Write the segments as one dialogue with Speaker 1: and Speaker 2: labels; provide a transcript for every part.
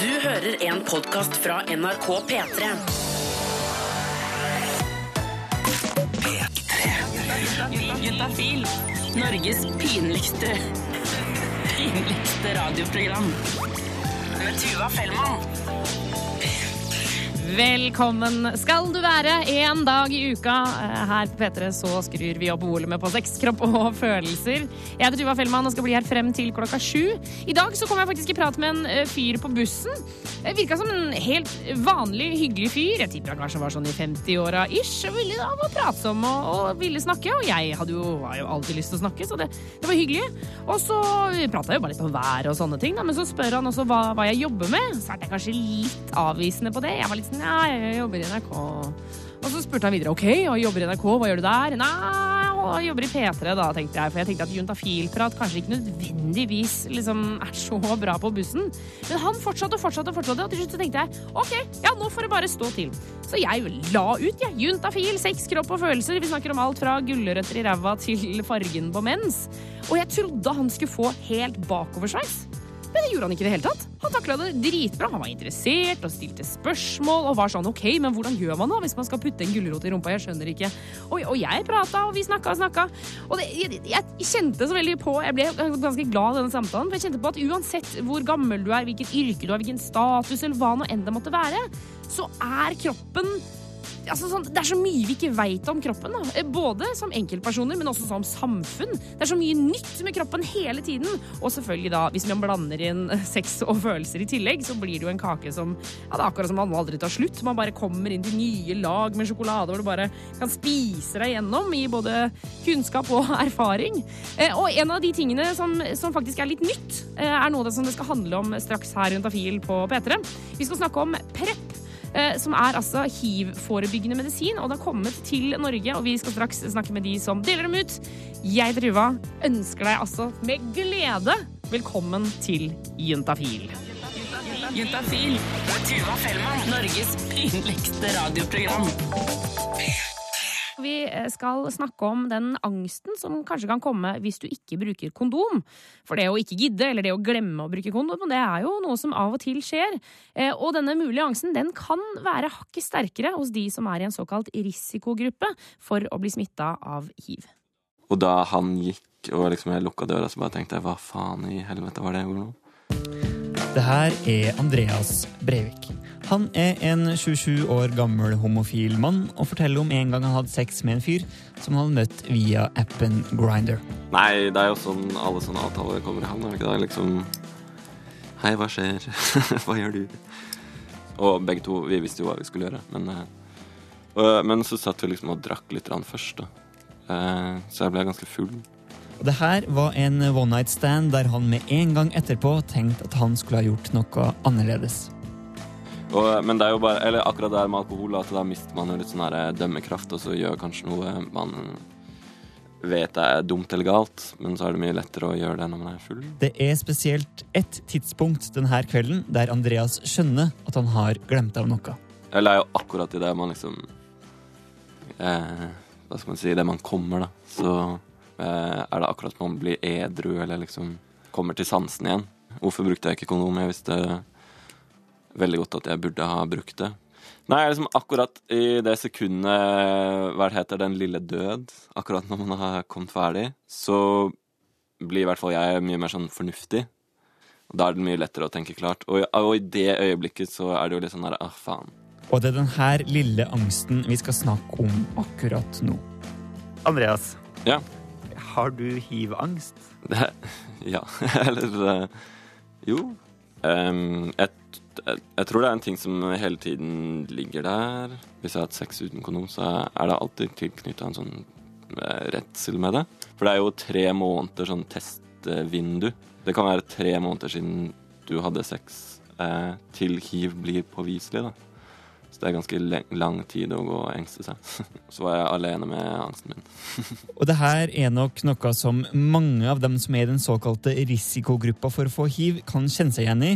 Speaker 1: Du hører en podkast fra NRK P3. Juntafil. Norges pinligste pinligste radioprogram. Med Tuva Fellmann.
Speaker 2: Velkommen skal du være en dag i uka. Eh, Her på P3 så skrur vi opp volumet på sex, kropp og følelser. Jeg heter Tuva Fellmann og skal bli her frem til klokka sju. I dag så kom jeg faktisk i prat med en eh, fyr på bussen. Eh, Virka som en helt vanlig, hyggelig fyr. Jeg tipper han kanskje var sånn i 50-åra ish. Og ville da var pratsom og, og ville snakke. Og jeg hadde jo, jo alltid lyst til å snakke, så det, det var hyggelig. Og så prata jeg jo bare litt om været og sånne ting, da. men så spør han også hva, hva jeg jobber med. Så er jeg kanskje litt avvisende på det. Jeg var litt sånn ja, jeg jobber i NRK. Og så spurte han videre ok, og jobber i NRK, hva gjør du der? Nei, og jobber i P3 da, tenkte jeg. For jeg tenkte at juntafilprat kanskje ikke nødvendigvis liksom er så bra på bussen. Men han fortsatte og fortsatte, fortsatte, og til slutt tenkte jeg ok, ja, nå får det bare stå til. Så jeg la ut, jeg. Juntafil, sex, kropp og følelser. Vi snakker om alt fra gulrøtter i ræva til fargen på mens. Og jeg trodde han skulle få helt bakoversveis. Det gjorde han ikke i det hele tatt. Han takla det dritbra. Han var interessert og stilte spørsmål og var sånn OK, men hvordan gjør man da hvis man skal putte en gulrot i rumpa? Jeg skjønner ikke. Og, og jeg prata, og vi snakka og snakka. Og det, jeg, jeg kjente så veldig på Jeg ble ganske glad i denne samtalen, for jeg kjente på at uansett hvor gammel du er, hvilket yrke du har, hvilken status eller hva nå enn det måtte være, så er kroppen Altså sånn, det er så mye vi ikke veit om kroppen. Da. Eh, Både som enkeltpersoner, men også som samfunn. Det er så mye nytt med kroppen hele tiden. Og selvfølgelig da, hvis man blander inn sex og følelser i tillegg, så blir det jo en kake som ja, det er akkurat som man aldri tar slutt. Man bare kommer inn til nye lag med sjokolade hvor du bare kan spise deg gjennom i både kunnskap og erfaring. Eh, Og en av de tingene som, som faktisk er litt nytt, eh, er noe det som det skal handle om straks her rundt Afil på P3. Vi skal snakke om PREP eh, som er altså hiv-forebyggende medisin, og det har kommet til Norge, og vi skal straks snakke med de som deler dem ut. Jeg, Druva, ønsker deg altså med glede velkommen til Juntafil.
Speaker 1: Juntafil. Tuva Fellmann. Norges pinligste radioprogram.
Speaker 2: Vi eh, skal snakke om den angsten som kanskje kan komme hvis du ikke bruker kondom. For det å ikke gidde, eller det å glemme å bruke kondom, det er jo noe som av og til skjer. Eh, Og denne mulige angsten den kan være hakket sterkere hos de som er i en såkalt risikogruppe for å bli smitta av hiv.
Speaker 3: Og da han gikk og liksom jeg lukka døra, så bare tenkte jeg hva faen i helvete var det jeg gjorde nå?
Speaker 4: Det her er Andreas Breivik. Han er en 27 år gammel homofil mann og forteller om en gang han hadde sex med en fyr som han møtt via appen Grinder.
Speaker 3: Nei, det er jo sånn alle sånne avtaler kommer i havn, er det ikke det? Liksom Hei, hva skjer? hva gjør du? Og begge to, vi visste jo hva vi skulle gjøre, men eh, og, Men så satt vi liksom og drakk litt først, da. Eh, så jeg ble ganske full.
Speaker 4: Og det her var en one night stand der han med en gang etterpå tenkte at han skulle ha gjort noe annerledes.
Speaker 3: Og, men det er jo bare Eller akkurat det med alkohol, at da mister man jo litt sånn her dømmekraft, og så gjør kanskje noe man vet er dumt eller galt, men så er det mye lettere å gjøre det når man er full.
Speaker 4: Det er spesielt ett tidspunkt denne kvelden der Andreas skjønner at han har glemt av noe.
Speaker 3: Eller er jo akkurat i det man liksom eh, Hva skal man si Det man kommer, da. Så eh, er det akkurat som man blir edru, eller liksom kommer til sansen igjen. Hvorfor brukte jeg ikke kondom? Jeg visste veldig godt at jeg burde ha brukt det. Nei, liksom akkurat i det sekundet Hva det heter Den lille død, akkurat når man har kommet ferdig, så blir i hvert fall jeg mye mer sånn fornuftig. Og da er det mye lettere å tenke klart. Og, og i det øyeblikket så er det jo litt sånn der ah, faen.
Speaker 4: Og det er denne lille angsten vi skal snakke om akkurat nå. Andreas,
Speaker 3: Ja.
Speaker 4: har du hiv-angst?
Speaker 3: Ja. Eller eh, Jo. Um, jeg, jeg, jeg tror det er en ting som hele tiden ligger der. Hvis jeg har hatt sex uten kondom, så er det alltid tilknytta en sånn eh, redsel med det. For det er jo tre måneder sånn testvindu. Det kan være tre måneder siden du hadde sex eh, til hiv blir påviselig, da. Så det er ganske lang tid å gå og engste seg. Så var jeg alene med angsten min.
Speaker 4: Og det her er nok noe som mange av dem som er i den såkalte risikogruppa for å få hiv, kan kjenne seg igjen i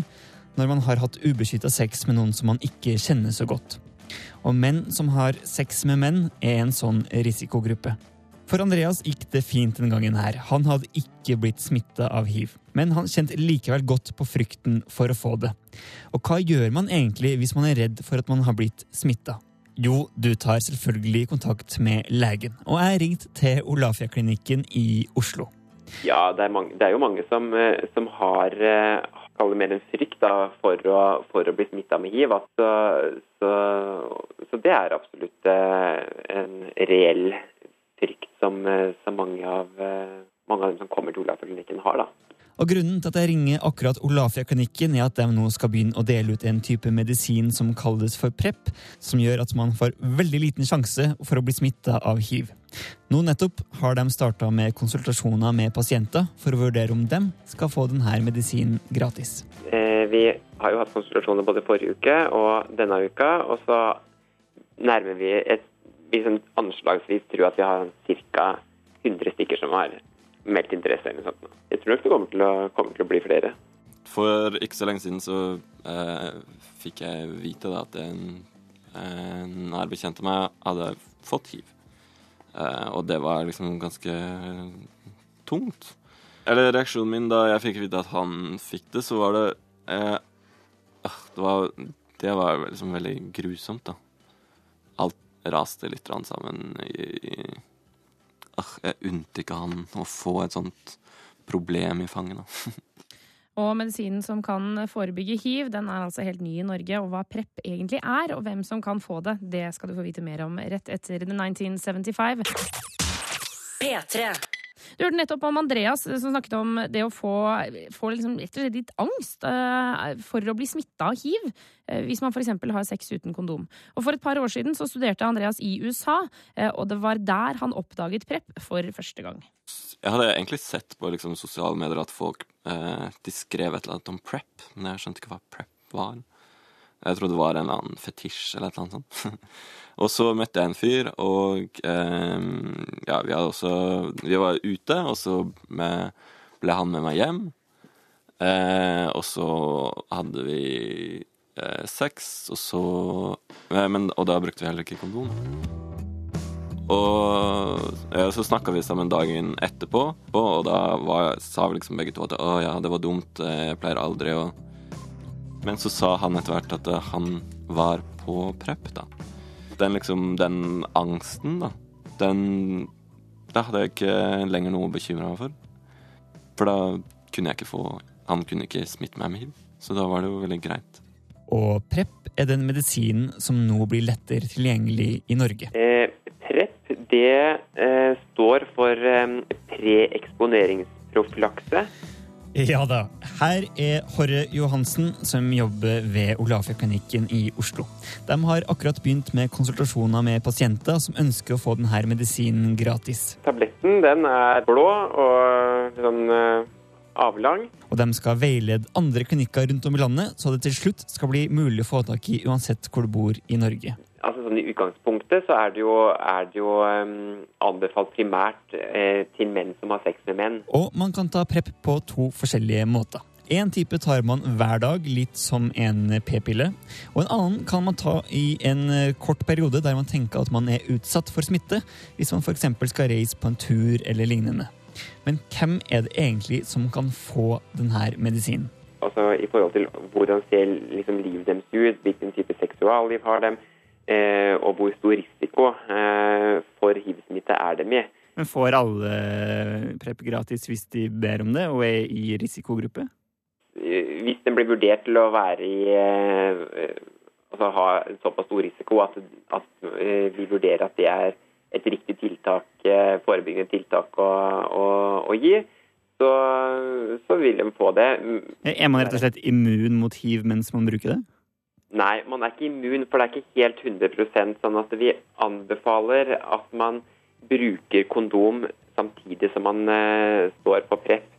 Speaker 4: når man har hatt ubeskytta sex med noen som man ikke kjenner så godt. Og menn som har sex med menn, er en sånn risikogruppe. For Andreas gikk det fint den gangen her. Han hadde ikke blitt smitta av hiv. Men han kjente likevel godt på frykten for å få det. Og hva gjør man egentlig hvis man er redd for at man har blitt smitta? Jo, du tar selvfølgelig kontakt med legen. Og jeg ringte til Olafia-klinikken i Oslo.
Speaker 5: Ja, det er, mange, det er jo mange som, eh, som har eh, kaller mer en frykt da, for, å, for å bli smitta med hiv. Så, så, så, det er absolutt eh, en reell frykt som, som mange, av, mange, av, dem som kommer til Olafia-klinikken har. da.
Speaker 4: Og Grunnen til at jeg ringer akkurat Olafia-klinikken, er at de nå skal begynne å dele ut en type medisin som kalles for PREP, som gjør at man får veldig liten sjanse for å bli smitta av hiv. Nå nettopp har de starta med konsultasjoner med pasienter for å vurdere om de skal få denne medisinen gratis.
Speaker 5: Eh, vi har jo hatt konsultasjoner både forrige uke og denne uka, og så nærmer vi et vi sånn anslagsvis tror at vi har ca. 100 stykker som har meldt interesse. eller sånt. Jeg tror nok det kommer til å, kommer til å bli flere.
Speaker 3: For ikke så lenge siden så eh, fikk jeg vite da, at en, en nær bekjent av meg hadde fått hiv. Eh, og det var liksom ganske tungt. Eller reaksjonen min da jeg fikk vite at han fikk det, så var det eh, Det var, det var liksom veldig grusomt, da. Alt raste litt sammen i, i jeg unte ikke han å få et sånt problem i fanget.
Speaker 2: Og medisinen som kan forebygge hiv, den er altså helt ny i Norge. Og hva PREP egentlig er, og hvem som kan få det, det skal du få vite mer om rett etter The 1975. P3. Du hørte nettopp om Andreas som snakket om det å få, få liksom, litt angst uh, for å bli smitta av hiv. Uh, hvis man f.eks. har sex uten kondom. Og For et par år siden så studerte Andreas i USA, uh, og det var der han oppdaget PREP for første gang.
Speaker 3: Jeg hadde egentlig sett på liksom, sosiale medier at folk de skrev et eller annet om PREP, men jeg skjønte ikke hva PREP var. Jeg trodde det var en eller annen fetisj eller et eller annet sånt. og så møtte jeg en fyr, og eh, ja, vi hadde også Vi var ute, og så med, ble han med meg hjem. Eh, og så hadde vi eh, sex, og så eh, men, Og da brukte vi heller ikke kondom. Og så snakka vi sammen dagen etterpå, og da var, sa vi liksom begge to at å ja, det var dumt, jeg pleier aldri å men så sa han etter hvert at han var på prep, da. Den liksom, den angsten, da, den Da hadde jeg ikke lenger noe å bekymre meg for. For da kunne jeg ikke få Han kunne ikke smitte meg med hiv. Så da var det jo veldig greit.
Speaker 4: Og PREP er den medisinen som nå blir lettere tilgjengelig i Norge.
Speaker 5: Eh, PREP det eh, står for eh, preeksponeringsprofylakse.
Speaker 4: Ja da. Her er Horre Johansen, som jobber ved Olafia-klinikken i Oslo. De har akkurat begynt med konsultasjoner med pasienter som ønsker å få denne medisinen gratis.
Speaker 5: Tabletten den er blå og sånn uh, avlang.
Speaker 4: Og de skal veilede andre klinikker rundt om i landet, så det til slutt skal bli mulig å få tak i uansett hvor du bor i Norge
Speaker 5: altså sånn I utgangspunktet så er det jo, er det jo um, anbefalt primært eh, til menn som har sex med menn.
Speaker 4: Og man kan ta PREP på to forskjellige måter. En type tar man hver dag, litt som en p-pille. Og en annen kan man ta i en eh, kort periode der man tenker at man er utsatt for smitte, hvis man f.eks. skal reise på en tur eller lignende. Men hvem er det egentlig som kan få denne medisinen?
Speaker 5: Altså I forhold til hvordan ser liksom, livet deres ut, hvilken type seksualliv har dem, og hvor stor risiko eh, for hiv-smitte er det med.
Speaker 4: Men Får alle PREP gratis hvis de ber om det og er i risikogruppe?
Speaker 5: Eh, hvis den blir vurdert til å være i altså ha en såpass stor risiko at, at vi vurderer at det er et riktig tiltak, forebyggende tiltak å, å, å gi, så, så, vil de få det.
Speaker 4: Er man rett og slett immun mot hiv mens man bruker det?
Speaker 5: Nei, man er ikke immun, for det er ikke helt 100% sånn at vi anbefaler at man bruker kondom samtidig som man uh, står på press.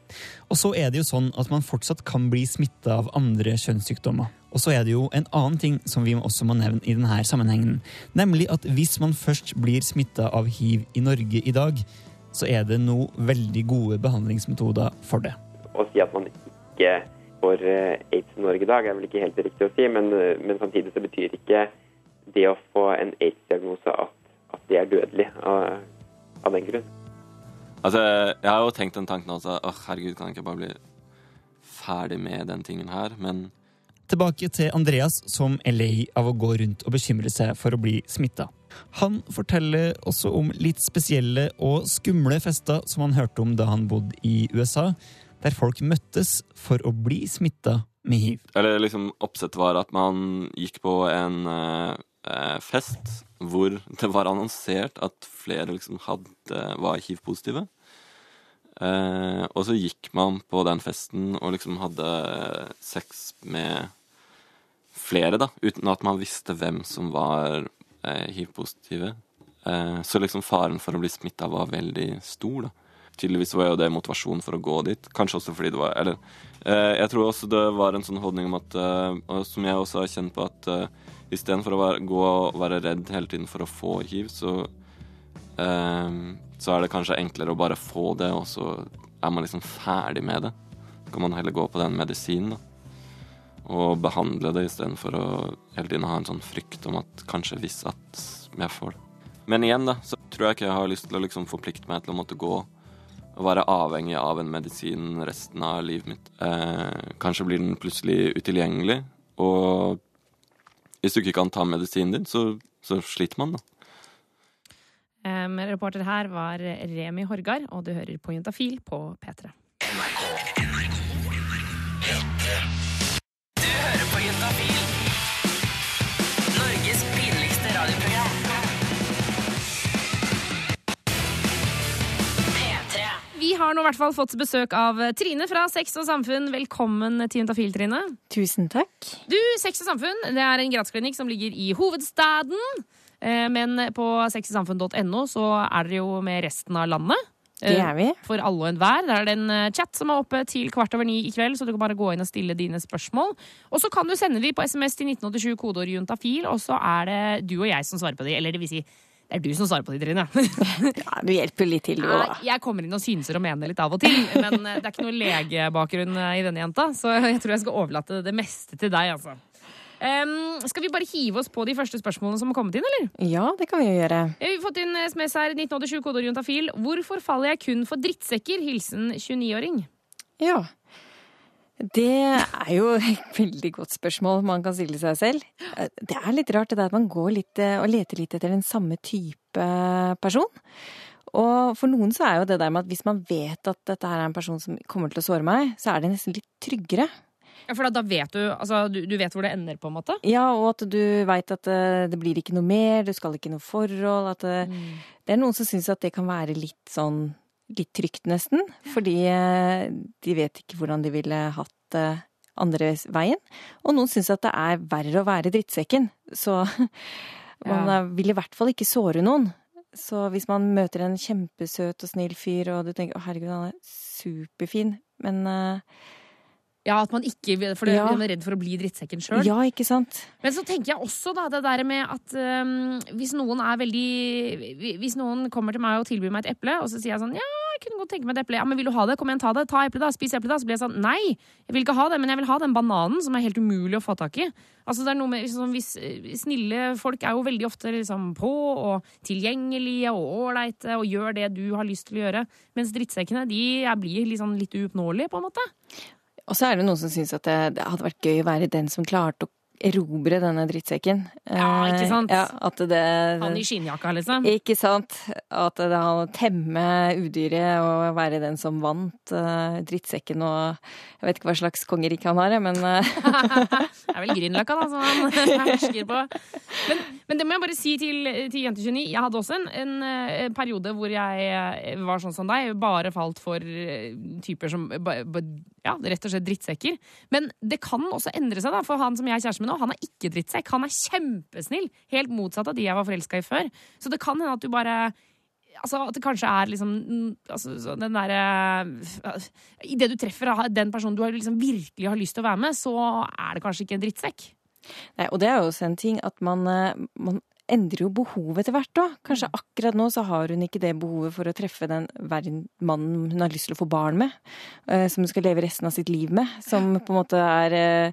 Speaker 4: Og så er det jo sånn at man fortsatt kan bli smitta av andre kjønnssykdommer. Og så er det jo en annen ting som vi også må nevne i denne sammenhengen. Nemlig at hvis man først blir smitta av hiv i Norge i dag, så er det nå veldig gode behandlingsmetoder for det.
Speaker 5: Å si at man ikke for eh, aids i Norge i dag, er vel ikke helt riktig å si. Men, eh, men samtidig så betyr ikke det å få en aids-diagnose at, at, det er dødelig. av den grunn.
Speaker 3: Altså, jeg har jo tenkt den tanken også. Åh, herregud, kan jeg ikke bare bli ferdig med den tingen her? Men
Speaker 4: Tilbake til Andreas, som er lei av å gå rundt og bekymre seg for å bli smitta. Han forteller også om litt spesielle og skumle fester som han hørte om da han bodde i USA, der folk møttes for å bli smitta med hiv.
Speaker 3: Eller liksom oppsettet var at man gikk på en eh, eh, fest hvor det var annonsert at flere liksom hadde, var hiv-positive. Eh, og så gikk man på den festen og liksom hadde sex med flere, da, uten at man visste hvem som var eh, hiv-positive. Eh, så liksom faren for å bli smitta var veldig stor, da. Tydeligvis var jo det motivasjon for å gå dit. Kanskje også fordi det var Eller eh, jeg tror også det var en sånn holdning om at eh, Som jeg også har kjent på, at eh, istedenfor å være, gå og være redd hele tiden for å få hiv, så eh, så er det kanskje enklere å bare få det, og så er man liksom ferdig med det. Så kan man heller gå på den medisinen, da. Og behandle det istedenfor å hele tiden ha en sånn frykt om at kanskje hvis at jeg får det. Men igjen, da, så tror jeg ikke jeg har lyst til å liksom forplikte meg til å måtte gå være avhengig av en medisin resten av livet mitt. Eh, kanskje blir den plutselig utilgjengelig, og hvis du ikke kan ta medisinen din, så, så sliter man, da.
Speaker 2: Um, reporter her var Remi Horgard, og du hører på Juntafil på P3.
Speaker 1: Du
Speaker 2: har nå i hvert fall fått besøk av Trine fra Sex og Samfunn. Velkommen til Juntafil, Trine.
Speaker 6: Tusen takk.
Speaker 2: Du, Sex og Samfunn det er en gratisklinikk som ligger i hovedstaden. Eh, Men på sexysamfunn.no så er dere jo med resten av landet.
Speaker 6: Det
Speaker 2: Eh,
Speaker 6: er vi.
Speaker 2: For alle og enhver. Der er det en eh, chat som er oppe til kvart over ni i kveld, så du kan bare gå inn og stille dine spørsmål. Og så kan du sende de på SMS til 1987 kodeord juntafil, og så er det du og jeg som svarer på de. Eller det vil si, det er du som svarer på de, Trine.
Speaker 6: Ja, du hjelper litt til, du òg.
Speaker 2: Jeg kommer inn og synser og mener litt av og til, men eh, det er ikke noe legebakgrunn eh, i denne jenta, så jeg tror jeg skal overlate det meste til deg, altså. Um, skal vi bare hive oss på de første spørsmålene som har kommet inn, eller?
Speaker 6: Ja, det kan vi jo gjøre.
Speaker 2: Vi har fått inn SMS her, 1987 kodeord juntafil. Hvorfor faller jeg kun for drittsekker? Hilsen 29-åring.
Speaker 6: Ja. Det er jo et veldig godt spørsmål man kan stille seg selv. Det er litt rart det der at man går litt eh, og leter litt etter den samme type person. Og for noen så er jo det der med at hvis man vet at dette her er en person som kommer til å såre meg, så er det nesten litt tryggere.
Speaker 2: Ja, for da, da vet du, altså, du Du vet hvor det ender, på en måte?
Speaker 6: Ja, og at du veit at det, det blir ikke noe mer, du skal ikke noe forhold. At det, det er noen som syns at det kan være litt sånn litt trygt, nesten. Fordi eh, de vet ikke hvordan de ville hatt det andre veien. Og noen syns at det er verre å være drittsekken. Så man
Speaker 2: Ja.
Speaker 6: eh, vil i hvert fall ikke såre noen. Så hvis man møter en kjempesøt og snill fyr, og du tenker 'å herregud, han er superfin', men eh,
Speaker 2: Ja, at man ikke For
Speaker 6: Ja.
Speaker 2: er redd for å bli drittsekken sjøl.
Speaker 6: Ja, ikke sant?
Speaker 2: Men så tenker jeg også da det der med at um, hvis noen er veldig Hvis noen kommer til meg og tilbyr meg et eple, og så sier jeg sånn Ja, jeg kunne godt tenke meg et eple. Ja, men vil du ha det? Kom igjen, ta det. Ta eplet, da. Spis eplet, da. Så blir jeg sånn Nei, jeg vil ikke ha det, men jeg vil ha den bananen som er helt umulig å få tak i. Altså det er noe med liksom, hvis, eh, Snille folk er jo veldig ofte liksom på og tilgjengelige og ålreite og gjør det du har lyst til å gjøre. Mens drittsekkene de blir liksom litt uoppnåelige, på en måte.
Speaker 6: Og så er det noen som syns at det, det hadde vært gøy å være den som klarte å erobre denne drittsekken.
Speaker 2: Ja, ikke sant?
Speaker 6: Eh, Ja, at det,
Speaker 2: Han i skinnjakka, liksom.
Speaker 6: Ikke sant? At det han temme udyret og være den som vant uh, drittsekken og Jeg vet ikke hva slags kongerike han har, men uh...
Speaker 2: Det er vel Grünerløkka, da, som han hersker på. Men, men det må jeg bare si til, til Jente29. Jeg hadde også en, en, periode hvor jeg var sånn som deg. Bare falt for typer som bare ba, ja, rett og slett drittsekker. Men det kan også endre seg, da. For han som jeg er kjæreste med nå, han er ikke drittsekk. Han er kjempesnill. Helt motsatt av de jeg var forelska i før. Så det kan hende at du bare Altså At det kanskje er liksom mm, altså, den derre Idet du treffer den personen du liksom virkelig har lyst til å være med, så er det kanskje ikke en drittsekk.
Speaker 6: Nei, og det er jo også en ting at man, eh, man endrer jo behovet etter hvert òg. Kanskje akkurat nå så har hun ikke det behovet for å treffe den mannen hun har lyst til å få barn med. eh, Som hun skal leve resten av sitt liv med. Som på en måte er eh,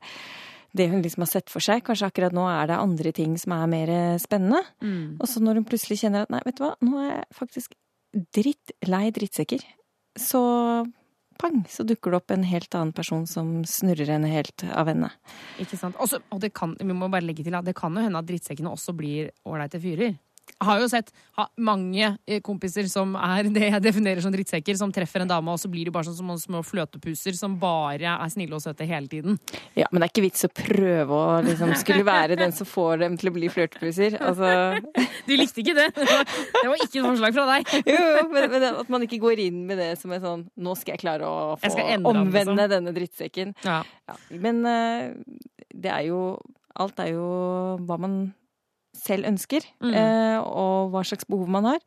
Speaker 6: det hun liksom har sett for seg. Kanskje akkurat nå er det andre ting som er mer spennende. spennende. Og så når hun plutselig kjenner at nei, vet du hva, nå er jeg faktisk drittlei drittsekker, så pang, så dukker det opp en helt annen person som snurrer henne helt av ende.
Speaker 2: Ikke sant? Også, og det kan, vi må bare legge til at det kan jo hende at drittsekkene også blir ålreite fyrer. Har jo sett ha, mange eh, kompiser som er det jeg definerer som drittsekker, som treffer en dame, og så blir de bare sånn som små fløtepuser som bare er snille og søte hele tiden.
Speaker 6: Ja, men det er ikke vits å prøve å liksom skulle være den som får dem til å bli flørtepuser. Altså,
Speaker 2: Du likte ikke det? Det var, det var ikke et forslag fra deg.
Speaker 6: jo, jo, men, men at man ikke går inn med det som er sånn Nå skal jeg klare å få omvende
Speaker 2: liksom.
Speaker 6: denne drittsekken.
Speaker 2: Ja.
Speaker 6: Ja, men eh, det er jo Alt er jo hva man selv ønsker,
Speaker 2: Mm.
Speaker 6: eh, og hva slags behov man har.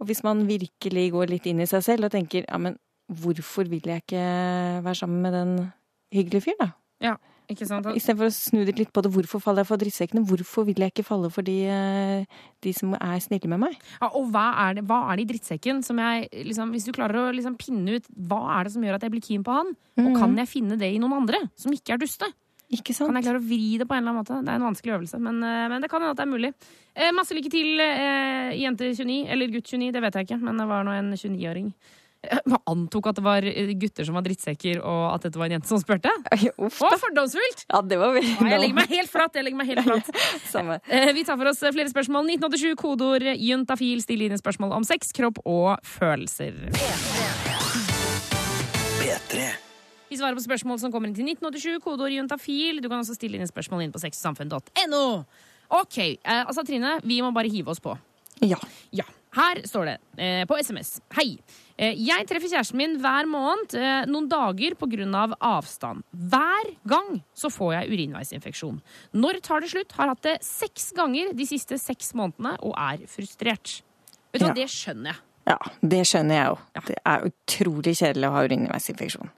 Speaker 6: Og hvis man virkelig går litt inn i seg selv og tenker ja, men hvorfor vil jeg ikke være sammen med den hyggelige fyren, da?
Speaker 2: Ja, Ikke sant?
Speaker 6: Istedenfor å snu det litt på det. Hvorfor faller jeg for drittsekkene? Hvorfor vil jeg ikke falle for de, eh, de som er snille med meg?
Speaker 2: Ja, og hva er, det, hva er det i drittsekken som jeg liksom, Hvis du klarer å liksom pinne ut hva er det som gjør at jeg blir keen på han, og kan jeg finne det i noen andre som ikke er duste?
Speaker 6: Ikke
Speaker 2: Kan jeg klare å vri det på en eller annen måte? Det er en vanskelig øvelse, men, eh, men det kan hende at det er mulig. Eh, masse lykke til, eh, jente 29, eller gutt 29, det vet jeg ikke, men det var nå en 29-åring. Man antok at det var eh, gutter som var drittsekker, og at dette var en jente som spurte.
Speaker 6: Uff
Speaker 2: Å, fordomsfullt!
Speaker 6: Ja, det var veldig
Speaker 2: Jeg legger meg helt flatt. jeg legger meg helt flatt.
Speaker 6: Samme.
Speaker 2: Eh, Vi tar for oss flere spørsmål. 1987, kodeord juntafil, still inn spørsmål om sex, kropp og følelser.
Speaker 7: P3. P3.
Speaker 2: Vi svarer på spørsmål som kommer inn til 1987, kodeord juntafil. Du kan også stille inn spørsmål inn på sexsamfunn.no. Ok, eh, altså Trine, vi må bare hive oss på.
Speaker 6: Ja.
Speaker 2: Ja, her står det eh, på SMS. Hei. Eh, jeg treffer kjæresten min hver måned eh, noen dager pga. Av avstand. Hver gang så får jeg urinveisinfeksjon. Når tar det slutt? Har hatt det seks ganger de siste seks månedene og er frustrert. Vet du hva,
Speaker 6: Ja.
Speaker 2: det skjønner jeg.
Speaker 6: Ja, det skjønner jeg jo. Det er utrolig kjedelig å ha urinveisinfeksjon.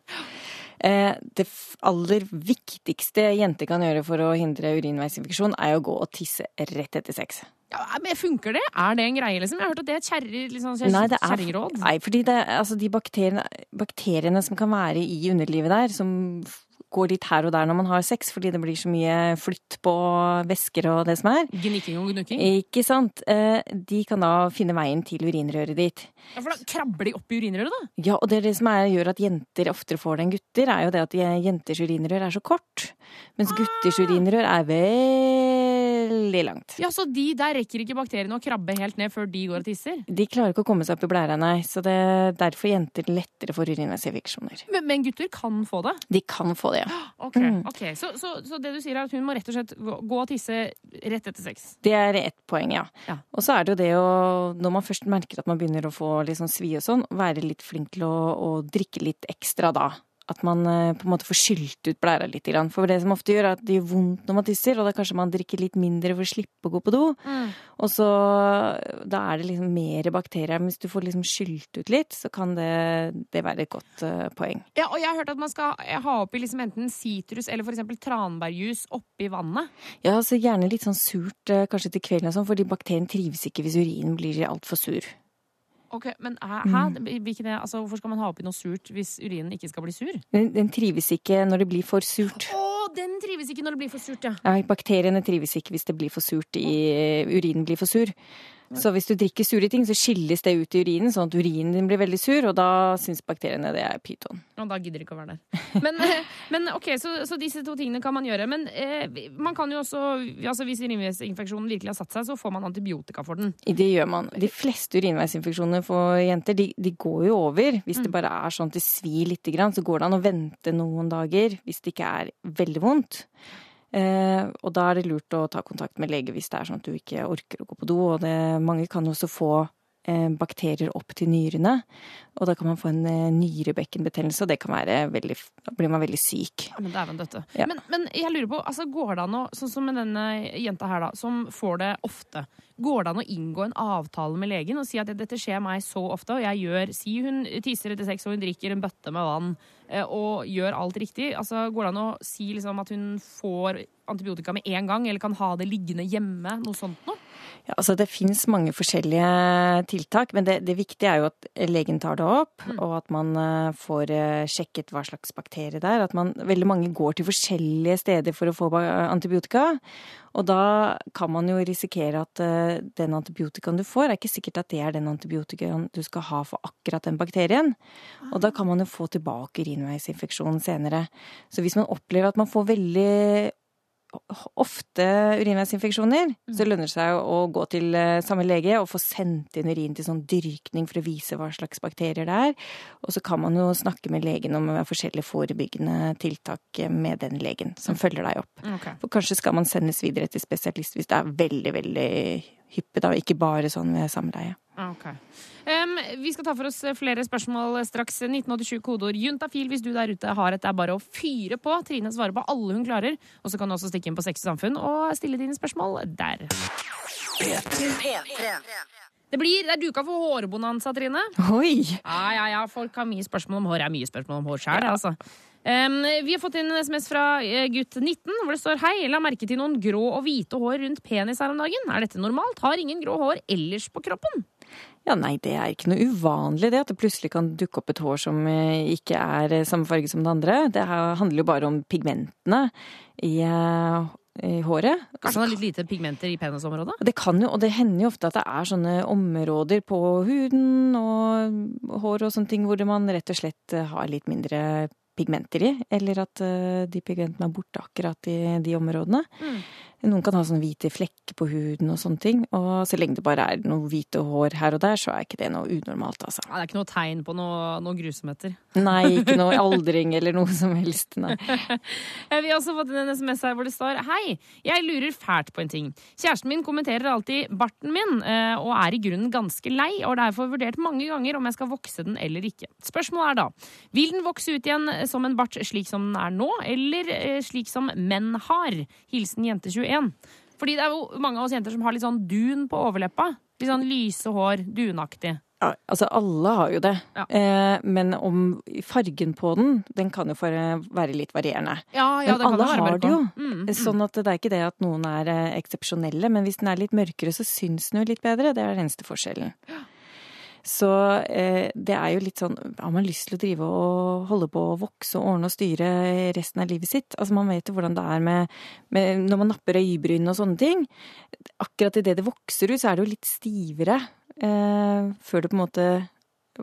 Speaker 6: Eh, det aller viktigste jenter kan gjøre for å hindre urinveisinfeksjon, er å gå og tisse rett etter sex.
Speaker 2: Ja, men Funker det? Er det en greie? liksom? Jeg har hørt at det er et kjerringråd. liksom, kjer-
Speaker 6: Nei, fordi det, altså de bakteriene, bakteriene som kan være i underlivet der, som går litt her og der når man har sex, fordi det blir så mye flytt på væsker og det som er.
Speaker 2: Gnikking og gnukking.
Speaker 6: Ikke sant? Eh, De kan da finne veien til urinrøret ditt.
Speaker 2: Ja, for da krabber de opp i urinrøret, da?
Speaker 6: Ja, og det, det som er, gjør at jenter oftere får det enn gutter, er jo det at jenters urinrør er så kort. Mens gutters urinrør er veldig langt.
Speaker 2: Ja, Så de der rekker ikke bakteriene å krabbe helt ned før de går og tisser?
Speaker 6: De klarer ikke å komme seg opp i blæra, nei. Så det er derfor jenter lettere får urinveisinfeksjoner.
Speaker 2: Men, men gutter kan få det?
Speaker 6: De kan få det, ja.
Speaker 2: Ok,
Speaker 6: Mm.
Speaker 2: ok. Så, så, så det du sier er at hun må rett og slett gå, gå og tisse rett etter sex?
Speaker 6: Det er ett poeng, ja.
Speaker 2: Ja.
Speaker 6: Og så er det jo det å, når man først merker at man begynner å få litt sånn svi og sånn, være litt flink til å, å drikke litt ekstra da. At man eh, på en måte får skylt ut blæra litt. For det som ofte gjør, er at det gjør vondt når man tisser, og da kanskje man drikker litt mindre for å slippe å gå på do. Og så da er det liksom mer bakterier. Men hvis du får liksom skylt ut litt, så kan det, det være et godt uh, poeng.
Speaker 2: Ja, og jeg har hørt at man skal ha oppi liksom enten sitrus eller for eksempel tranbærjus oppi vannet.
Speaker 6: Ja, så gjerne litt sånn surt eh, kanskje til kvelden og sånn, fordi bakterien trives ikke hvis urinen blir altfor sur.
Speaker 2: Ok, men hæ? Mm. Altså, hvorfor skal man ha oppi noe surt hvis urinen ikke skal bli sur?
Speaker 6: Den, den trives ikke når det blir for surt.
Speaker 2: Å, den trives ikke når det blir for surt, ja.
Speaker 6: Nei, bakteriene trives ikke hvis det blir for surt i urinen blir for sur. Så hvis du drikker sure ting, så skilles det ut i urinen, sånn at urinen din blir veldig sur, og da syns bakteriene det er pyton.
Speaker 2: Og da gidder de ikke å være der. Men, eh, men ok, så, så disse to tingene kan man gjøre. Men eh, man kan jo også, altså hvis urinveisinfeksjonen virkelig har satt seg, så får man antibiotika for den.
Speaker 6: Det gjør man. De fleste urinveisinfeksjoner for jenter, de, de går jo over. Hvis
Speaker 2: Mm.
Speaker 6: det bare er sånn at det svir lite grann, så går det an å vente noen dager hvis det ikke er veldig vondt. Eh, og da er det lurt å ta kontakt med lege hvis det er sånn at du ikke orker å gå på do. Og det, mange kan jo også få bakterier opp til nyrene, og da kan man få en eh, nyrebekkenbetennelse, og det kan være veldig Da blir man veldig syk.
Speaker 2: Ja, men dæven døtte.
Speaker 6: Ja.
Speaker 2: Men, men jeg lurer på, altså går det an å, sånn som med denne jenta her da, som får det ofte, går det an å inngå en avtale med legen og si at dette skjer meg så ofte, og jeg gjør, si hun tisser etter sex og hun drikker en bøtte med vann, eh, og gjør alt riktig, altså går det an å si liksom at hun får antibiotika med en gang, eller kan ha det liggende hjemme, noe sånt noe?
Speaker 6: Ja, altså Det fins mange forskjellige tiltak, men det, det, viktige er jo at legen tar det opp, mm. og at man uh, får uh, sjekket hva slags bakterie det er. At man, veldig mange går til forskjellige steder for å få antibiotika. Og da kan man jo risikere at uh, den antibiotikaen du får, er ikke sikkert at det er den antibiotikaen du skal ha for akkurat den bakterien. Og da kan man jo få tilbake urinveisinfeksjonen senere. Så hvis man opplever at man får veldig ofte urinveisinfeksjoner, mm. så lønner det seg å gå til eh, samme lege og få sendt inn urin til sånn dyrkning for å vise hva slags bakterier det er. Og så kan man jo snakke med legen om forskjellige forebyggende tiltak med den legen som mm. følger deg opp. Okay. For kanskje skal man sendes videre til spesialist hvis det er veldig, veldig hyppig, da, ikke bare sånn ved samleie.
Speaker 2: Okay. Um, vi skal ta for oss flere spørsmål straks. 1987 kodeord juntafil hvis du der ute har et. Det er bare å fyre på. Trine svarer på alle hun klarer. Og så kan du også stikke inn på Sex og Samfunn og stille dine spørsmål der. Det, blir, det er duka for hårbonanza, Trine.
Speaker 6: Oi!
Speaker 2: Ja, ja, ja. Folk har mye spørsmål om hår. Det er mye spørsmål om hår sjøl, ja. altså. Um, vi har fått inn en SMS fra uh, gutt 19 hvor det står Hei, la merke til noen grå og hvite hår rundt penis her om dagen. Er dette normalt? Har ingen grå hår ellers på kroppen?
Speaker 6: Ja, nei, det er ikke noe uvanlig det, at det plutselig kan dukke opp et hår som eh, ikke er eh, samme farge som det andre. Det handler jo bare om pigmentene i, eh, i håret.
Speaker 2: Kanskje han har litt lite pigmenter i penisområdet?
Speaker 6: Det kan jo, og det hender jo ofte at det er sånne områder på huden og hår og sånne ting hvor man rett og slett har litt mindre pigmenter i, eller at de pigmentene er borte akkurat i de områdene. Mm. Noen kan ha sånne hvite flekker på huden og sånne ting. Og så lenge det bare er noe hvite hår her og der, så er ikke det noe unormalt, altså.
Speaker 2: Ja, det er ikke noe tegn på noe, noe grusomheter?
Speaker 6: Nei, ikke noe aldring eller noe som helst, nei.
Speaker 2: Vi har også fått en SMS her hvor det står Hei, jeg lurer fælt på en ting. Kjæresten min kommenterer alltid barten min, eh, og er i grunnen ganske lei, og har derfor vurdert mange ganger om jeg skal vokse den eller ikke. Spørsmålet er da, vil den vokse ut igjen som en bart slik som den er nå, eller eh, slik som menn har? Hilsen jente 21 2021. Fordi det er jo mange av oss jenter som har litt sånn dun på overleppa. Litt sånn lyse hår, dunaktig.
Speaker 6: Ja, altså alle har jo det. Ja. Eh, men om fargen på den, den kan jo eh, være litt varierende.
Speaker 2: Ja, ja,
Speaker 6: men alle det har det jo. Mm, mm. Sånn at det er ikke det at noen er eh, eksepsjonelle, men hvis den er litt mørkere, så syns den jo litt bedre. Det er den eneste forskjellen. Ja. Så eh, det er jo litt sånn Har man lyst til å drive og holde på å vokse og ordne og styre resten av livet sitt? Altså man vet jo hvordan det er med, med Når man napper øyebryn og sånne ting. Akkurat idet det vokser ut, så er det jo litt stivere eh, før det på en måte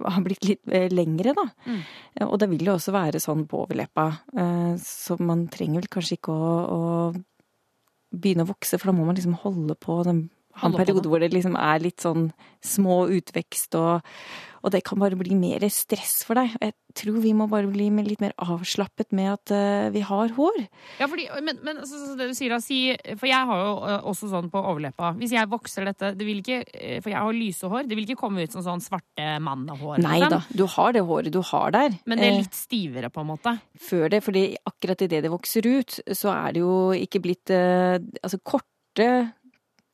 Speaker 6: har blitt litt eh, lengre, da. Mm. Og det vil jo også være sånn på overleppa. Eh, så man trenger vel kanskje ikke å, å begynne å vokse, for da må man liksom holde på den ha en periode hvor det liksom er litt sånn små utvekst, og, og, det kan bare bli mer stress for deg. Jeg tror vi må bare bli litt mer avslappet med at uh, vi har hår.
Speaker 2: Ja, fordi, men, men altså, det du sier da, si, For jeg har jo uh, også sånn på overleppa. Hvis jeg vokser dette det vil ikke, uh, For jeg har lyse hår. Det vil ikke komme ut som sånn svarte mannehår.
Speaker 6: Nei liksom. da, du har det håret du har der.
Speaker 2: Men det er litt stivere, på en måte?
Speaker 6: Før det, fordi akkurat idet det vokser ut, så er det jo ikke blitt Altså korte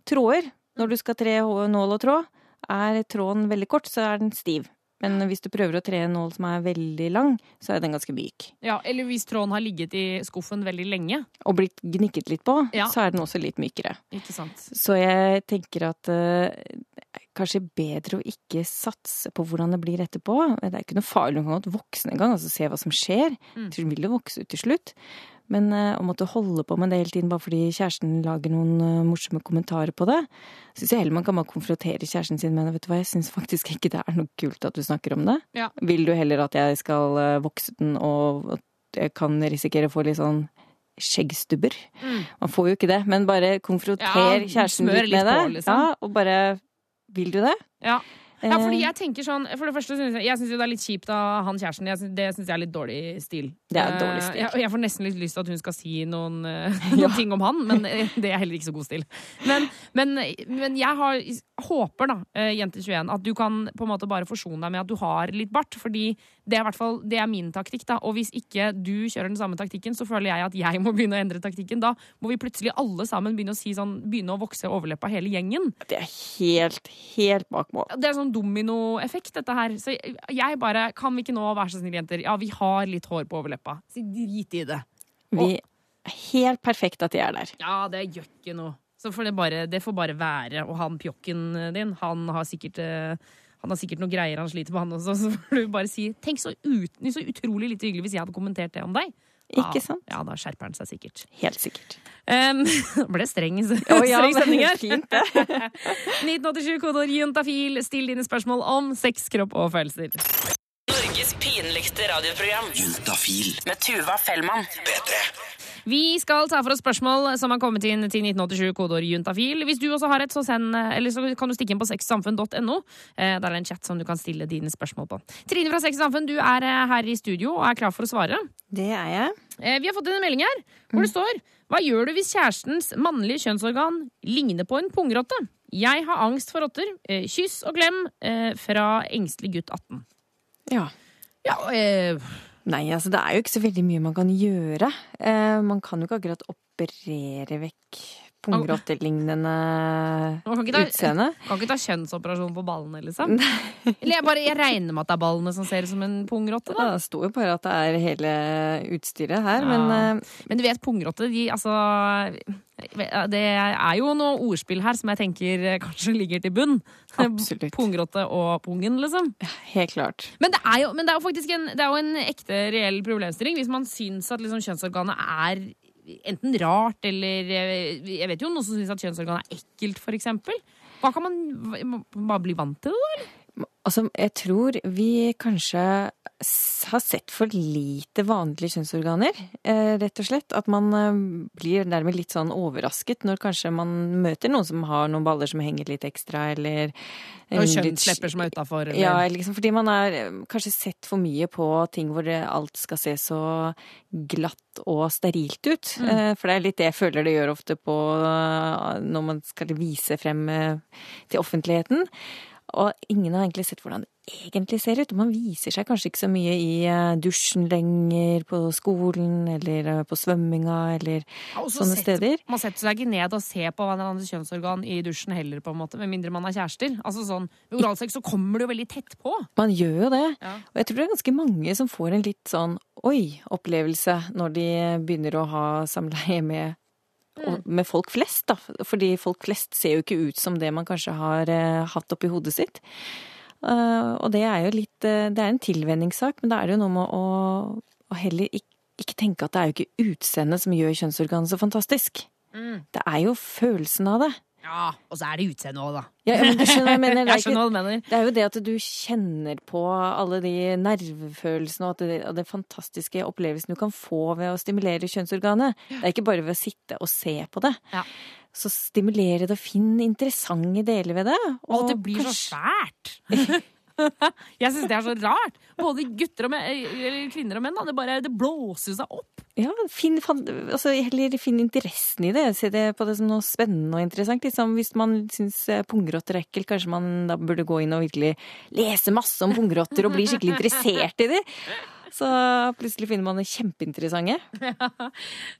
Speaker 6: tråder. Når du skal tre nål og tråd, er tråden veldig kort, så er den stiv. Men hvis du prøver å tre en nål som er veldig lang, så er den ganske myk.
Speaker 2: Ja, Eller hvis tråden har ligget i skuffen veldig lenge.
Speaker 6: Og blitt gnikket litt på, ja. så er den også litt mykere.
Speaker 2: Ikke sant.
Speaker 6: Så jeg tenker at uh, kanskje bedre å ikke satse på hvordan det blir etterpå. Det er ikke noe farlig å godt vokse en gang, altså se hva som skjer. Mm. Den vil jo vokse ut til slutt. Men uh, å måtte holde på med det hele tiden bare fordi kjæresten lager noen uh, morsomme kommentarer på det, syns jeg heller man kan bare konfrontere kjæresten sin med det. Vet du hva, jeg syns faktisk ikke det er noe kult at du snakker om det. Ja. Vil du heller at jeg skal uh, vokse den og at jeg kan risikere å få litt sånn skjeggstubber? Mm. Man får jo ikke det, men bare konfronter ja, kjæresten litt med det. På, liksom. Ja, og bare Vil du det?
Speaker 2: Ja. Ja, fordi jeg tenker sånn For det første synes jeg, jeg synes jo det er litt kjipt av han kjæresten. Jeg synes, det syns jeg er litt dårlig stil.
Speaker 6: Det er dårlig stil.
Speaker 2: Jeg, jeg, får nesten litt lyst til at hun skal si noen, uh, noen ja. ting om han, men det er heller ikke så god stil. Men, men, men jeg har, håper, da, jente 21, at du kan på en måte bare forsone deg med at du har litt bart. Fordi det er, fall, det er min taktikk. da Og hvis ikke du kjører den samme taktikken, så føler jeg at jeg må begynne å endre taktikken. Da må vi plutselig alle sammen begynne å si sånn, begynne å vokse overleppa hele gjengen.
Speaker 6: Det er helt, helt bak mål.
Speaker 2: Det er sånn dominoeffekt dette her. Så jeg bare Kan vi ikke nå være så snille, jenter? Ja, vi har litt hår på overleppa. Så drit i det.
Speaker 6: Vi er helt perfekt at de er der.
Speaker 2: Ja, det gjør ikke noe. Så får det, bare, det får bare være. Og han pjokken din, han har sikkert eh, han har sikkert noen greier han sliter med, han også. Så får du bare si Tenk så, ut, så utrolig lite hyggelig hvis jeg hadde kommentert det om deg.
Speaker 6: Ikke sant?
Speaker 2: Ja, da skjerper han seg sikkert.
Speaker 6: Helt sikkert.
Speaker 2: Um, ble streng,
Speaker 6: oh, ja,
Speaker 2: streng sending her.
Speaker 6: fint det.
Speaker 2: 1987 kodeord juntafil. Still dine spørsmål om sex, kropp og følelser.
Speaker 1: Norges pinligste radioprogram
Speaker 7: Juntafil.
Speaker 1: med Tuva Fellmann.
Speaker 7: P3.
Speaker 2: Vi skal ta for oss spørsmål som har kommet inn til 1987 kodeord juntafil. Hvis du også har et, så, send, eller så kan du stikke inn på sexsamfunn.no. Eh, Der er det en chat som du kan stille dine spørsmål på. Trine fra Sex Samfunn, du er eh, her i studio og er klar for å svare.
Speaker 6: Det er jeg.
Speaker 2: Eh, Vi har fått en melding her hvor det står Hva gjør du hvis kjærestens mannlige kjønnsorgan ligner på en pungrotte? Jeg har angst for rotter. Kyss og klem eh, fra engstelig gutt 18.
Speaker 6: Ja.
Speaker 2: Ja, eh,
Speaker 6: Nei, altså det er jo ikke så veldig mye man kan gjøre. Eh, man kan jo ikke akkurat operere vekk pungrottelignende utseende.
Speaker 2: kan ikke ta kjønnsoperasjon på ballene, liksom. Eller jeg, bare, jeg regner med at det er ballene som ser ut som en pungrotte, da.
Speaker 6: Ja, Det står jo bare at det er hele utstyret her,
Speaker 2: Ja.
Speaker 6: men uh...
Speaker 2: Men du vet, pungrotte, de altså Det er jo noe ordspill her som jeg tenker kanskje ligger til bunn.
Speaker 6: Absolutt.
Speaker 2: Pungrotte og pungen, liksom.
Speaker 6: helt klart.
Speaker 2: Men det er jo, men det er jo faktisk en, det er jo en ekte, reell problemstilling hvis man syns at liksom kjønnsorganet er enten rart eller eh, Jeg vet jo noen som syns at kjønnsorganet er ekkelt, eksempel. Hva kan man bare bli vant til det, da?
Speaker 6: Altså, jeg tror vi kanskje har sett for lite vanlige kjønnsorganer, eh, rett og slett. At man eh, blir dermed litt sånn overrasket når kanskje man møter noen som har noen baller som henger litt ekstra, eller
Speaker 2: Og kjønnslepper som er utafor.
Speaker 6: Ja, liksom fordi man har eh, kanskje sett for mye på ting hvor alt skal se så glatt og sterilt ut.
Speaker 2: Mm.
Speaker 6: For det er litt det jeg føler det gjør ofte på når man skal vise frem til offentligheten. Og ingen har egentlig sett hvordan det egentlig ser ut. Og man viser seg kanskje ikke så mye i eh, dusjen lenger, på skolen eller eh, på svømminga eller
Speaker 2: Ja,
Speaker 6: sånne
Speaker 2: setter-
Speaker 6: steder.
Speaker 2: Man setter seg ikke ned og ser på hverandres kjønnsorgan i dusjen heller, på en måte, med mindre man er kjærester. Altså sånn, Med oralsex så kommer det jo veldig tett på.
Speaker 6: Man gjør jo det.
Speaker 2: Ja.
Speaker 6: Og jeg tror det er ganske mange som får en litt sånn oi-opplevelse når de begynner å ha samleie med, og- med folk flest, da. Fordi folk flest ser jo ikke ut som det man kanskje har eh, hatt oppi hodet sitt. Eh, og det er jo litt eh, Det er en tilvenningssak, men da er det jo noe med å, å heller ikke, ikke tenke at det er jo ikke utseendet som gjør kjønnsorganet så fantastisk. Det er jo følelsen av det.
Speaker 2: Ja, Og så er det utseendet òg, da.
Speaker 6: Ja, men du skjønner hva jeg mener. Det er
Speaker 2: mener.
Speaker 6: det er jo det at du kjenner på alle de nervefølelsene og, at det, og den fantastiske opplevelsen du kan få ved å stimulere kjønnsorganet. Det er ikke bare ved å sitte og se på det.
Speaker 2: Ja.
Speaker 6: Så stimulere det og finne interessante deler ved det.
Speaker 2: Og og det blir så
Speaker 6: kanskje-
Speaker 2: svært. Jeg syns det er så rart. Både gutter og menn, eller kvinner og menn. Da. Det, bare, det blåser seg opp.
Speaker 6: Ja, finn, altså, heller finn interessen i det. Se det på det som noe spennende og interessant. Liksom, hvis man syns eh, pungrotter er ekkelt, kanskje man da burde gå inn og virkelig lese masse om pungrotter og bli skikkelig interessert i det. Så plutselig finner man det kjempeinteressante.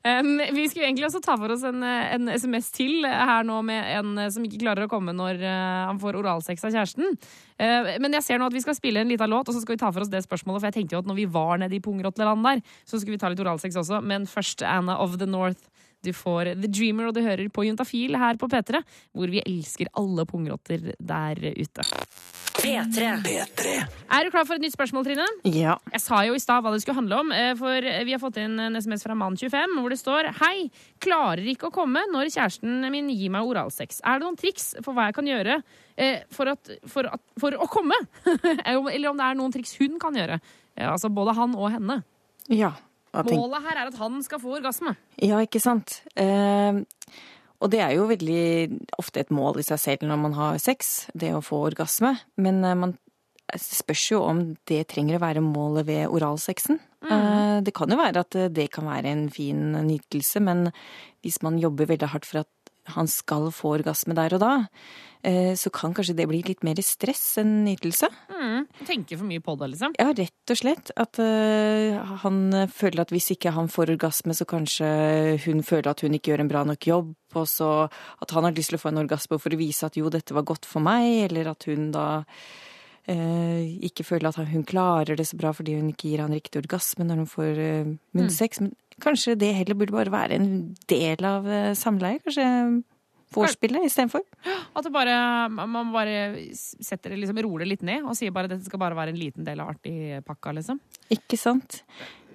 Speaker 2: Um, vi skulle egentlig også ta for oss en, en SMS til her nå med en som ikke klarer å komme når uh, han får oralsex av kjæresten. Uh, men jeg ser nå at vi skal spille en liten låt, og så skal vi ta for oss det spørsmålet. For jeg tenkte jo at når vi var nede i pungrotteland der, så skulle vi ta litt oralsex også. Men først Anna of the North. Du får The Dreamer, og du hører på Juntafil her på P3, hvor vi elsker alle pungrotter der ute.
Speaker 1: P3.
Speaker 7: P3.
Speaker 2: Er du klar for et nytt spørsmål, Trine?
Speaker 6: Ja.
Speaker 2: Jeg sa jo i stad hva det skulle handle om, eh, for vi har fått inn en SMS fra mann25 hvor det står Hei, klarer ikke å komme når kjæresten min gir meg oralsex. Er det noen triks for hva jeg kan gjøre eh, for, at, for, at, for å komme? Eller om det er noen triks hun kan gjøre. Eh, Altså både han og henne.
Speaker 6: ja.
Speaker 2: Målet her er at han skal få orgasme.
Speaker 6: Ja, ikke sant. Eh, og det er jo veldig ofte et mål i seg selv når man har sex, det å få orgasme. Men eh, man spørs jo om det trenger å være målet ved oralsexen. Mm. det kan jo være at eh, det kan være en fin nytelse, men hvis man jobber veldig hardt for at han skal få orgasme der og da, eh, så kan kanskje det bli litt mer stress enn nytelse.
Speaker 2: Mm. Tenker for mye på det, liksom.
Speaker 6: Ja, rett og slett. At eh, han føler at hvis ikke han får orgasme, så kanskje hun føler at hun ikke gjør en bra nok jobb. Og så at han har lyst til å få en orgasme for å vise at jo, dette var godt for meg. Eller at hun da eh, ikke føler at hun klarer det så bra fordi hun ikke gir han riktig orgasme når hun får eh, munnsex. Men kanskje det heller burde bare være en del av eh, samleie. Kanskje vorspielet istedenfor.
Speaker 2: At det bare, man bare setter det, liksom, roer det litt ned og sier bare at dette skal bare være en liten del av artigpakka, liksom.
Speaker 6: Ikke sant?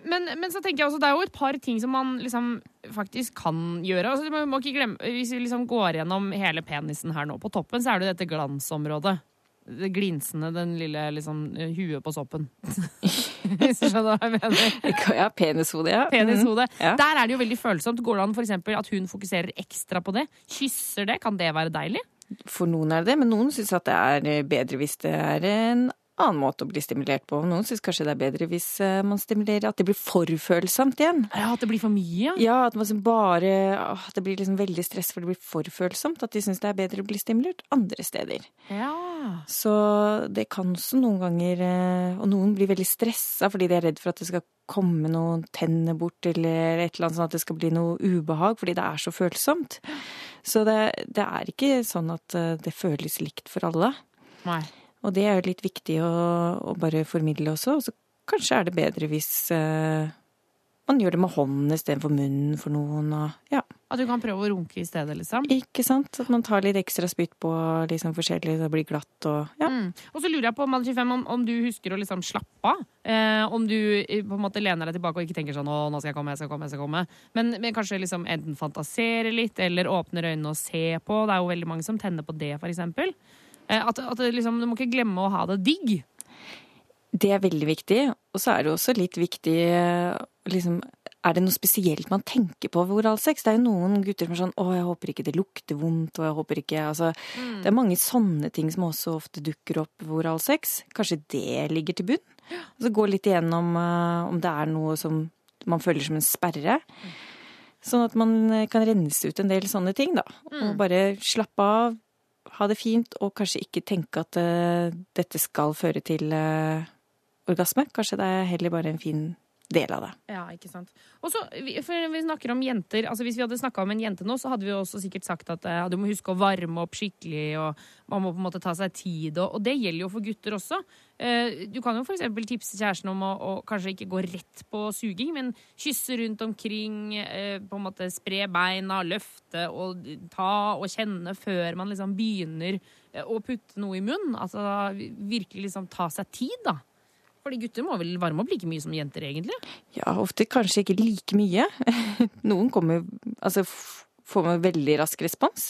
Speaker 2: Men, men så tenker jeg også, det er jo et par ting som man liksom faktisk kan gjøre. Altså, man må ikke glemme, hvis vi liksom går gjennom hele penisen her nå, på toppen så er det jo dette glansområdet. Det glinsende, den lille liksom, huet på soppen. Hvis du skjønner hva jeg mener.
Speaker 6: Ja, penishode, ja.
Speaker 2: Penishode.
Speaker 6: Mm, Ja.
Speaker 2: Der er det jo veldig følsomt. Går det an for eksempel, at hun fokuserer ekstra på det? Kysser det? Kan det være deilig?
Speaker 6: For noen er det det, men noen syns at det er bedre hvis det er en annen måte å bli stimulert på. Noen syns kanskje det er bedre hvis eh, man stimulerer at det blir for følsomt igjen.
Speaker 2: Ja, At det blir for mye?
Speaker 6: Ja, at man bare At Det blir liksom veldig stress for det blir for følsomt. At de syns det er bedre å bli stimulert andre steder.
Speaker 2: Ja.
Speaker 6: Så det kan også noen ganger eh, Og noen blir veldig stressa fordi de er redd for at det skal komme noen tenner bort, eller et eller annet sånn at det skal bli noe ubehag, fordi det er så følsomt. Så det, det er ikke sånn at eh, det føles likt for alle.
Speaker 2: Nei.
Speaker 6: Og det er jo litt viktig å, å bare formidle også. Og så kanskje er det bedre hvis eh, man gjør det med hånden istedenfor munnen for noen. Og, ja,
Speaker 2: At du kan prøve å runke i stedet, liksom?
Speaker 6: ikke sant? At man tar litt ekstra spytt på liksom forskjellig, så det blir glatt og ja.
Speaker 2: Mm. Og så lurer jeg på Mann 25, om, om du husker å liksom slappe av. Eh, om du eh, på en måte lener deg tilbake og ikke tenker sånn 'Å, nå skal jeg komme, jeg skal komme', jeg skal komme. Men, men kanskje liksom enten fantasere litt, eller åpner øynene og ser på. Det er jo veldig mange som tenner på det, for eksempel. Eh, at, at liksom, du må ikke glemme å ha det digg.
Speaker 6: Det er veldig viktig. Og så er det også litt viktig eh, liksom Er det noe spesielt man tenker på ved oralsex? Det er jo noen gutter som er sånn 'Å, jeg håper ikke det lukter vondt', og jeg håper ikke Altså, det er mange sånne ting som også ofte dukker opp ved oralsex. Kanskje det ligger til bunn? Og så gå litt igjennom uh, om det er noe som man føler som en sperre. Sånn at man kan rense ut en del sånne ting, da. Og bare slappe av, ha det fint, og kanskje ikke tenke at eh, dette skal føre til eh, orgasme. Kanskje det er heller bare en fin del av det.
Speaker 2: Ja, ikke sant. Og så, for vi snakker om jenter, altså Hvis vi hadde snakka om en jente nå, så hadde vi også sikkert sagt at ja, du må huske å varme opp skikkelig, og man må på en måte ta seg tid. Og, og det gjelder jo for gutter også. Eh, du kan jo f.eks. tipse kjæresten om å, å kanskje ikke gå rett på suging, men kysse rundt omkring, eh, på en måte spre beina, løfte og ta og kjenne før man liksom begynner eh, å putte noe i munnen. Altså virkelig liksom ta seg tid, da. Fordi gutter må vel varme opp like mye som jenter, egentlig?
Speaker 6: Ja, ofte kanskje ikke like mye. Noen kommer Altså får man veldig rask respons.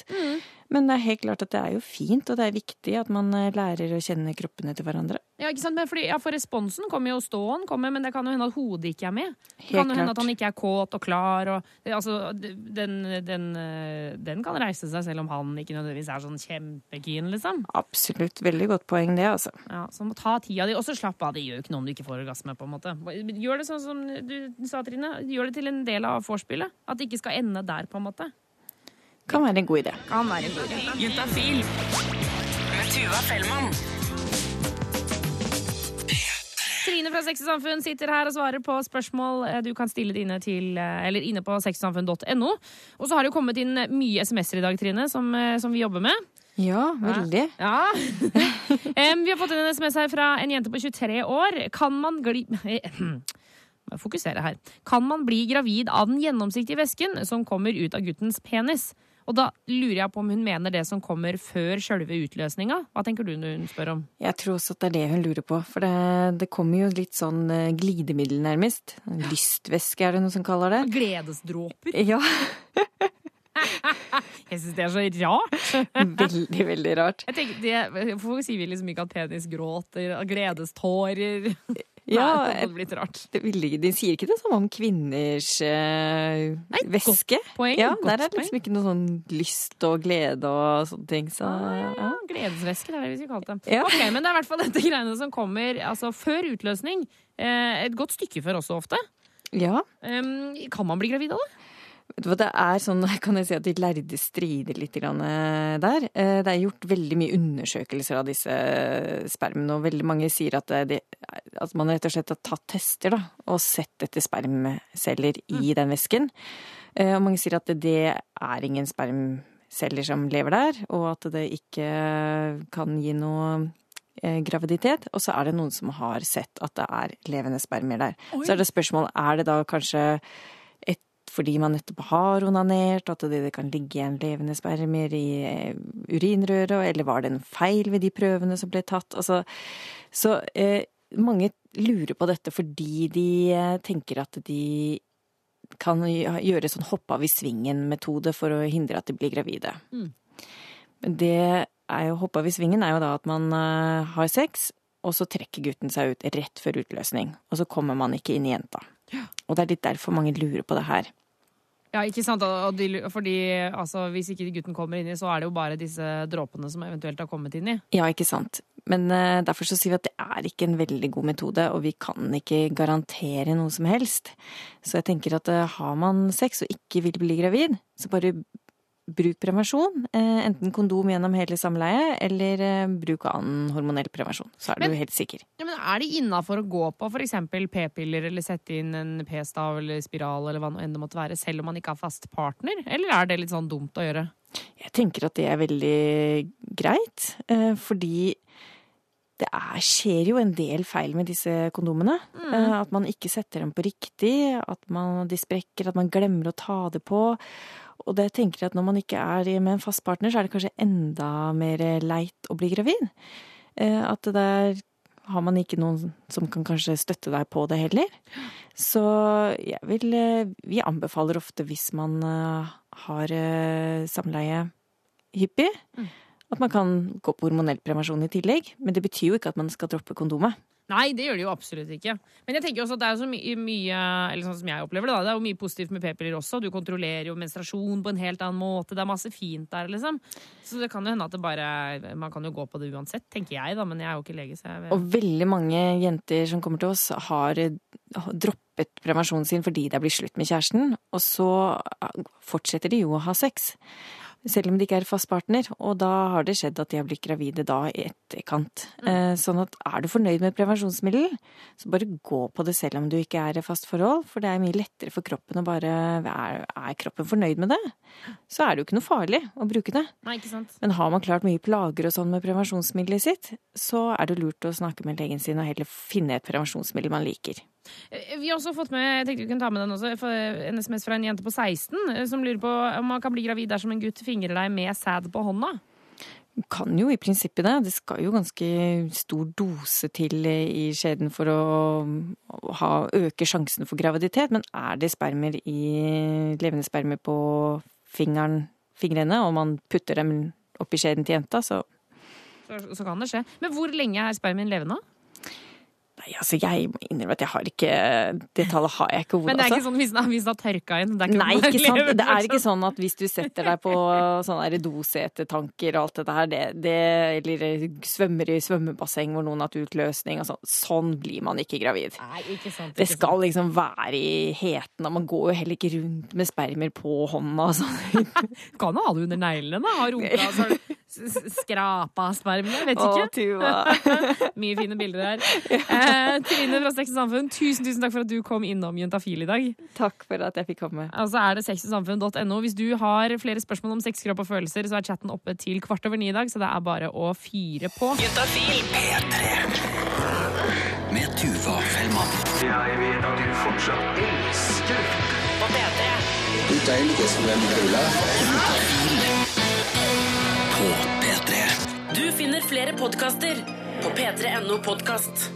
Speaker 6: Men det er helt klart at det er jo fint, og det er viktig at man eh, lærer å kjenne kroppene til hverandre.
Speaker 2: Ja, ikke sant? Men fordi, ja, For responsen kommer jo, ståen kommer, men det kan jo hende at hodet ikke er med. Det
Speaker 6: Helt
Speaker 2: kan jo hende
Speaker 6: klart.
Speaker 2: at han ikke er kåt og klar. Og, altså, den, den, eh, den kan reise seg selv om han ikke nødvendigvis er sånn kjempekeen, liksom.
Speaker 6: Absolutt. Veldig godt poeng, det, altså.
Speaker 2: Ja, Så må ta tida di, og så slapp av. Det gjør jo ikke noe om du ikke får orgasme. på en måte. Gjør det sånn som du sa, Trine. Gjør det til en del av vorspielet. At det ikke skal ende der, på en måte.
Speaker 6: Kan være en god idé.
Speaker 2: Kan være en god idé.
Speaker 1: Juntafil med Tuva Fellmann.
Speaker 2: Trine fra Sex og Samfunn sitter her og svarer på spørsmål eh, du kan stille dine til eh, Eller inne på sexsamfunn.no. Og så har det jo kommet inn mye SMS-er i dag, Trine, som, eh, som vi jobber med.
Speaker 6: Ja, veldig.
Speaker 2: Ja. Em, vi har fått inn en SMS her fra en jente på 23 år. Kan man gli... Fokusere her. Kan man bli gravid av den gjennomsiktige væsken som kommer ut av guttens penis? Og da lurer jeg på om hun mener det som kommer før sjølve utløsninga. Hva tenker du når hun spør om?
Speaker 6: Jeg tror også at det er det hun lurer på. For det, det kommer jo litt sånn eh, glidemiddel, nærmest. Lystvæske er det noe som kaller det.
Speaker 2: Gledesdråper.
Speaker 6: Ja,
Speaker 2: Jeg syns det er så rart.
Speaker 6: veldig, veldig rart.
Speaker 2: Tenker, det, Hvorfor sier vi liksom ikke at penis gråter? Gledestårer?
Speaker 6: Ja,
Speaker 2: Nei, det
Speaker 6: det vil de sier ikke det samme om kvinners eh, væske.
Speaker 2: poeng,
Speaker 6: Ja,
Speaker 2: godt
Speaker 6: der er det liksom ikke noe sånn lyst og glede og sånne ting. Så ja.
Speaker 2: Ja, det er det vi skulle kalt det.
Speaker 6: Ja.
Speaker 2: Ok, Men det er i hvert fall dette greiene som kommer altså, før utløsning. Eh, et godt stykke før også ofte.
Speaker 6: ja.
Speaker 2: Um, kan man bli gravid av det?
Speaker 6: Vet du hva, det er sånn, kan jeg si at de lærde strider litt eh, der. Eh, Det er gjort veldig mye undersøkelser av disse spermene, og veldig mange sier at, det, at man rett og slett har tatt tester da, og sett etter spermceller i den væsken. Eh, Og mange sier at det, er ingen spermceller som lever der, og at det ikke kan gi noe eh, graviditet. Og så er det noen som har sett at det er levende spermier der. Så er det spørsmål, er det da kanskje fordi man nettopp har onanert, at det kan ligge igjen levende spermer i eh, urinrøret, eller var det en feil ved de prøvene som ble tatt? Altså, så eh, mange lurer på dette fordi de eh, tenker at de kan gjøre sånn hopp av i svingen-metode for å hindre at de blir gravide.
Speaker 2: Mm.
Speaker 6: Det er jo hopp av i svingen er jo da at man eh, har sex, og så trekker gutten seg ut rett før utløsning. Og så kommer man ikke inn i jenta. Og det er litt derfor mange lurer på det her.
Speaker 2: Ja, ikke sant? Fordi altså, hvis ikke gutten kommer inn i, så er det jo bare disse dråpene som eventuelt har kommet inn i.
Speaker 6: Ja, ikke sant. Men uh, derfor så sier vi at det er ikke en veldig god metode, og vi kan ikke garantere noe som helst. Så jeg tenker at uh, har man sex og ikke vil bli gravid, så bare bruk prevensjon. Eh, enten kondom gjennom hele samleiet, eller eh, bruk av annen hormonell prevensjon. Så er
Speaker 2: Men-
Speaker 6: du helt sikker.
Speaker 2: Ja, men Er det innafor å gå på f.eks. p-piller eller sette inn en p-stav eller spiral eller hva nå enn det måtte være, selv om man ikke har fast partner? Eller er det litt sånn dumt å gjøre?
Speaker 6: Jeg tenker at det er veldig greit, eh, fordi det er, skjer jo en del feil med disse kondomene. Mm. At man ikke setter dem på riktig, at man, de sprekker, at man glemmer å ta det på. Og det tenker jeg at når man ikke er med en fast partner, så er det kanskje enda mer leit å bli gravid. Eh, At der har man ikke noen som kan kanskje støtte deg på det heller. Så jeg vil eh, Vi anbefaler ofte hvis man eh, har samleie hyppig, at man kan gå på hormonell prevensjon i tillegg. Men det betyr jo ikke at man skal droppe kondomet.
Speaker 2: Nei, det gjør det jo absolutt ikke. Men jeg tenker også at det er så my mye eller sånn som jeg opplever det da, det er jo mye positivt med p-piller også. Du kontrollerer jo menstruasjon på en helt annen måte. Det er masse fint der, liksom. Så det kan jo hende at det bare Man kan jo gå på det uansett, tenker jeg, da. Men jeg er jo ikke lege, så jeg vet.
Speaker 6: Og veldig mange jenter som kommer til oss, har droppet prevensjonen sin fordi det er blitt slutt med kjæresten, og så fortsetter de jo å ha sex. Selv om de ikke er fast partner, og da har det skjedd at de har blitt gravide da i etterkant. Mm. Sånn at er du fornøyd med prevensjonsmiddel, så bare gå på det selv om du ikke er i fast forhold, for det er mye lettere for kroppen å bare Er, er kroppen fornøyd med det, så er det jo ikke noe farlig å bruke det.
Speaker 2: Nei, ikke sant.
Speaker 6: Men har man klart mye plager og sånn med prevensjonsmiddelet sitt, så er det lurt å snakke med legen sin og heller finne et prevensjonsmiddel man liker.
Speaker 2: Eh, Vi har også fått med jeg tenkte vi kunne ta med den også, en SMS fra en jente på 16 eh, som lurer på om man kan bli gravid dersom en gutt fingrer deg med sæd på hånda.
Speaker 6: Kan jo i prinsippet det. Det skal jo ganske stor dose til i skjeden for å ha, øke sjansen for graviditet. Men er det spermer i levende spermer på fingeren, fingrene, og man putter dem oppi skjeden til jenta, så
Speaker 2: Så, så kan det skje. Men hvor lenge er spermien levende?
Speaker 6: Nei, altså jeg må innrømme at jeg har ikke Det tallet har jeg ikke i
Speaker 2: Men det er
Speaker 6: altså.
Speaker 2: ikke sånn hvis den, hvis den har tørka inn? Det er ikke
Speaker 6: Nei, ikke sant. Det er ikke sånn at hvis du setter deg på sånne dosetetanker og alt dette her, det, det, eller svømmer i svømmebasseng hvor noen har hatt utløsning og sånn, sånn blir man ikke gravid.
Speaker 2: Nei, ikke sant.
Speaker 6: Det skal liksom være i heten, og man går jo heller ikke rundt med spermer på hånda og sånn.
Speaker 2: Kan jo ha det under neglene. Ha rumpa og så s- s- skrapa spermene. Vet
Speaker 6: Å,
Speaker 2: ikke.
Speaker 6: Tuva.
Speaker 2: Mye fine bilder her. Eh, Trine fra Sex og Samfunn, tusen tusen takk for at du kom innom Juntafil i dag.
Speaker 6: Takk for at jeg fikk komme.
Speaker 2: Altså er det sexogsamfunn.no. Hvis du har flere spørsmål om sex, kropp og følelser, så er chatten oppe til kvart over ni i dag, så det er bare å fyre på.
Speaker 1: Juntafil.
Speaker 7: P3 Med Tuva Fellmann.
Speaker 8: Jeg vet at du fortsatt elsker
Speaker 1: På P3.
Speaker 7: Du deilige små kule. På P3.
Speaker 1: Du finner flere podkaster på p3.no podkast.